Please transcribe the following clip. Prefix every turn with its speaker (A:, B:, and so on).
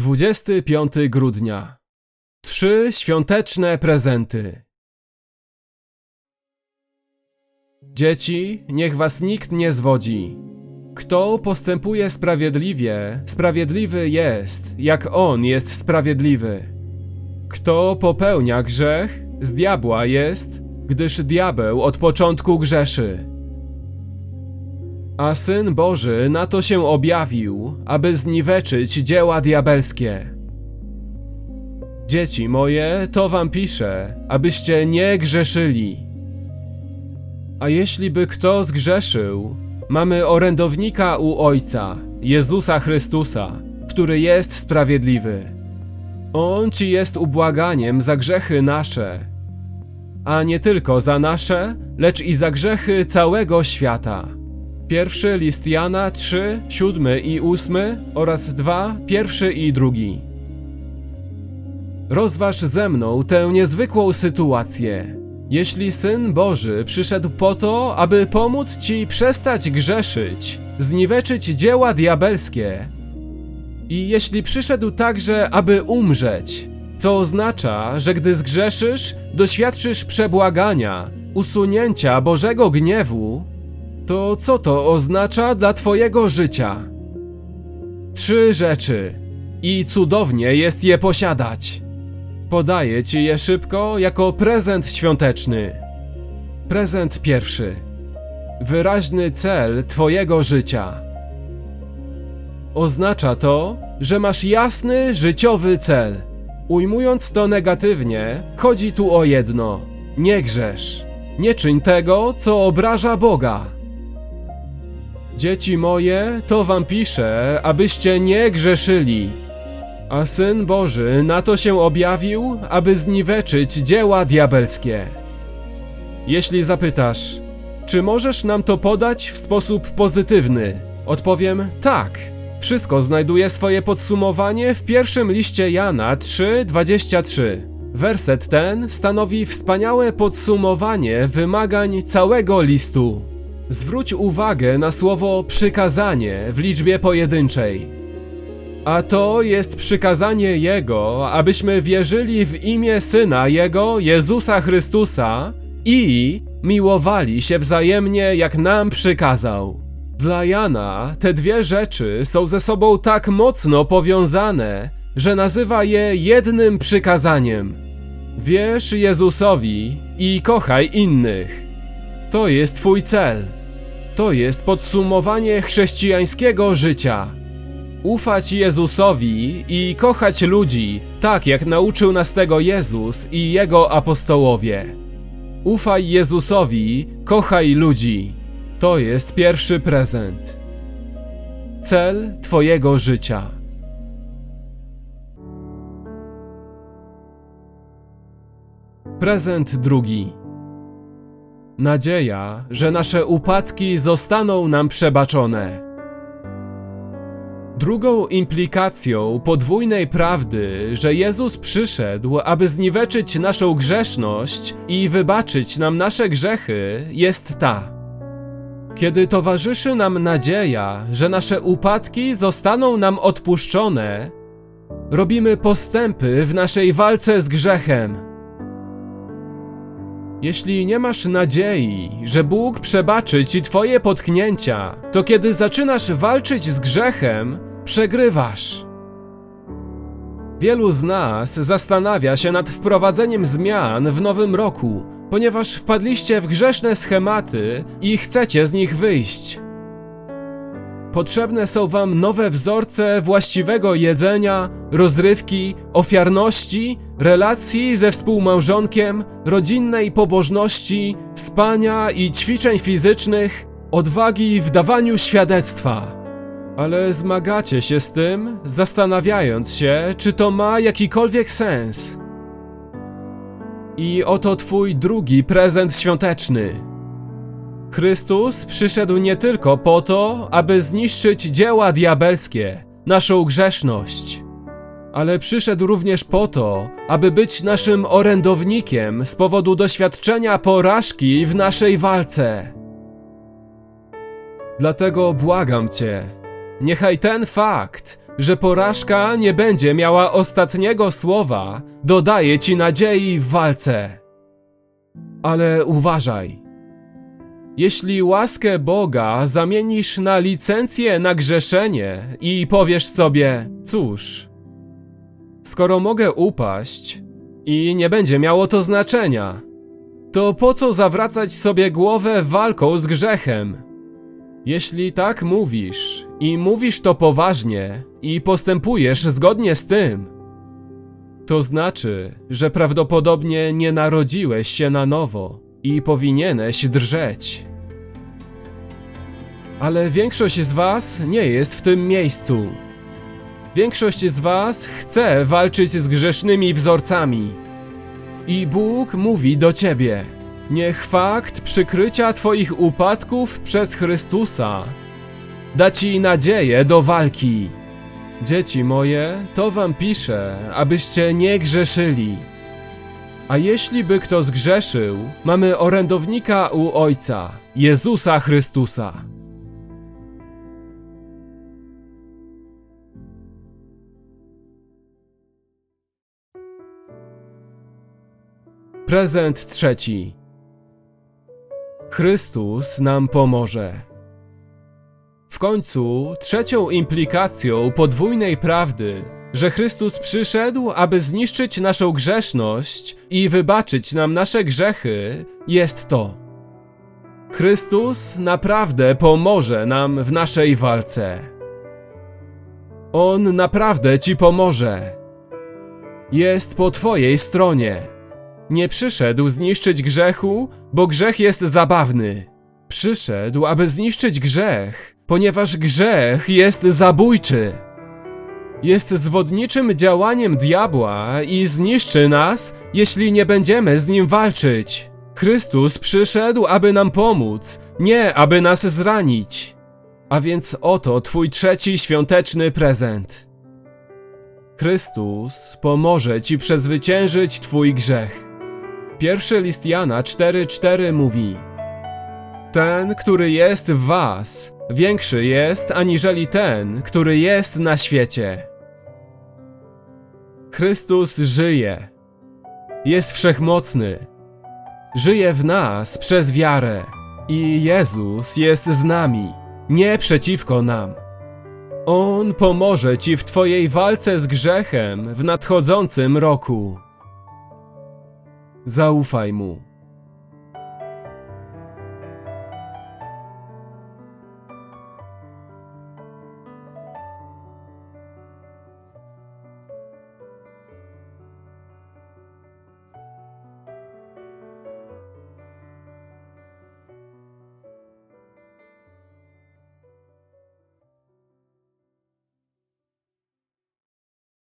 A: 25 grudnia. Trzy świąteczne prezenty. Dzieci, niech was nikt nie zwodzi. Kto postępuje sprawiedliwie, sprawiedliwy jest, jak on jest sprawiedliwy. Kto popełnia grzech, z diabła jest, gdyż diabeł od początku grzeszy. A Syn Boży na to się objawił, aby zniweczyć dzieła diabelskie. Dzieci moje, to wam piszę, abyście nie grzeszyli. A jeśli by kto zgrzeszył, mamy orędownika u Ojca, Jezusa Chrystusa, który jest sprawiedliwy. On ci jest ubłaganiem za grzechy nasze, a nie tylko za nasze, lecz i za grzechy całego świata. Pierwszy list Jana 3, 7 i 8 oraz 2, pierwszy i drugi. Rozważ ze mną tę niezwykłą sytuację. Jeśli Syn Boży przyszedł po to, aby pomóc Ci przestać grzeszyć, zniweczyć dzieła diabelskie, i jeśli przyszedł także, aby umrzeć, co oznacza, że gdy zgrzeszysz, doświadczysz przebłagania, usunięcia Bożego gniewu, to co to oznacza dla Twojego życia? Trzy rzeczy i cudownie jest je posiadać. Podaję Ci je szybko jako prezent świąteczny. Prezent pierwszy. Wyraźny cel Twojego życia. Oznacza to, że masz jasny życiowy cel. Ujmując to negatywnie, chodzi tu o jedno: nie grzesz. Nie czyń tego, co obraża Boga. Dzieci moje, to wam piszę, abyście nie grzeszyli. A Syn Boży na to się objawił, aby zniweczyć dzieła diabelskie. Jeśli zapytasz, czy możesz nam to podać w sposób pozytywny? Odpowiem tak. Wszystko znajduje swoje podsumowanie w pierwszym liście Jana 3:23. Werset ten stanowi wspaniałe podsumowanie wymagań całego listu. Zwróć uwagę na słowo przykazanie w liczbie pojedynczej. A to jest przykazanie Jego, abyśmy wierzyli w imię Syna Jego, Jezusa Chrystusa i miłowali się wzajemnie, jak nam przykazał. Dla Jana te dwie rzeczy są ze sobą tak mocno powiązane, że nazywa je jednym przykazaniem. Wierz Jezusowi i kochaj innych. To jest Twój cel. To jest podsumowanie chrześcijańskiego życia. Ufać Jezusowi i kochać ludzi, tak jak nauczył nas tego Jezus i Jego apostołowie. Ufaj Jezusowi, kochaj ludzi. To jest pierwszy prezent. Cel Twojego życia. Prezent drugi. Nadzieja, że nasze upadki zostaną nam przebaczone. Drugą implikacją podwójnej prawdy, że Jezus przyszedł, aby zniweczyć naszą grzeszność i wybaczyć nam nasze grzechy, jest ta. Kiedy towarzyszy nam nadzieja, że nasze upadki zostaną nam odpuszczone, robimy postępy w naszej walce z grzechem. Jeśli nie masz nadziei, że Bóg przebaczy ci Twoje potknięcia, to kiedy zaczynasz walczyć z grzechem, przegrywasz. Wielu z nas zastanawia się nad wprowadzeniem zmian w nowym roku, ponieważ wpadliście w grzeszne schematy i chcecie z nich wyjść. Potrzebne są Wam nowe wzorce właściwego jedzenia, rozrywki, ofiarności, relacji ze współmałżonkiem, rodzinnej pobożności, spania i ćwiczeń fizycznych, odwagi w dawaniu świadectwa. Ale zmagacie się z tym, zastanawiając się, czy to ma jakikolwiek sens. I oto Twój drugi prezent świąteczny. Chrystus przyszedł nie tylko po to, aby zniszczyć dzieła diabelskie, naszą grzeszność, ale przyszedł również po to, aby być naszym orędownikiem z powodu doświadczenia porażki w naszej walce. Dlatego błagam Cię, niechaj ten fakt, że porażka nie będzie miała ostatniego słowa, dodaje ci nadziei w walce. Ale uważaj. Jeśli łaskę Boga zamienisz na licencję na grzeszenie i powiesz sobie, cóż, skoro mogę upaść i nie będzie miało to znaczenia, to po co zawracać sobie głowę walką z grzechem? Jeśli tak mówisz i mówisz to poważnie i postępujesz zgodnie z tym, to znaczy, że prawdopodobnie nie narodziłeś się na nowo i powinieneś drżeć. Ale większość z Was nie jest w tym miejscu. Większość z Was chce walczyć z grzesznymi wzorcami. I Bóg mówi do Ciebie: Niech fakt przykrycia Twoich upadków przez Chrystusa da Ci nadzieję do walki. Dzieci moje, to Wam piszę, abyście nie grzeszyli. A jeśli by kto zgrzeszył, mamy orędownika u Ojca, Jezusa Chrystusa. Prezent trzeci. Chrystus nam pomoże. W końcu, trzecią implikacją podwójnej prawdy, że Chrystus przyszedł, aby zniszczyć naszą grzeszność i wybaczyć nam nasze grzechy, jest to. Chrystus naprawdę pomoże nam w naszej walce. On naprawdę ci pomoże. Jest po Twojej stronie. Nie przyszedł zniszczyć grzechu, bo grzech jest zabawny. Przyszedł, aby zniszczyć grzech, ponieważ grzech jest zabójczy. Jest zwodniczym działaniem diabła i zniszczy nas, jeśli nie będziemy z nim walczyć. Chrystus przyszedł, aby nam pomóc, nie aby nas zranić. A więc oto Twój trzeci świąteczny prezent. Chrystus pomoże Ci przezwyciężyć Twój grzech. Pierwszy list Jana 4:4 mówi: Ten, który jest w was, większy jest aniżeli ten, który jest na świecie. Chrystus żyje. Jest wszechmocny. Żyje w nas przez wiarę. I Jezus jest z nami, nie przeciwko nam. On pomoże ci w twojej walce z grzechem w nadchodzącym roku. Zaufaj mu.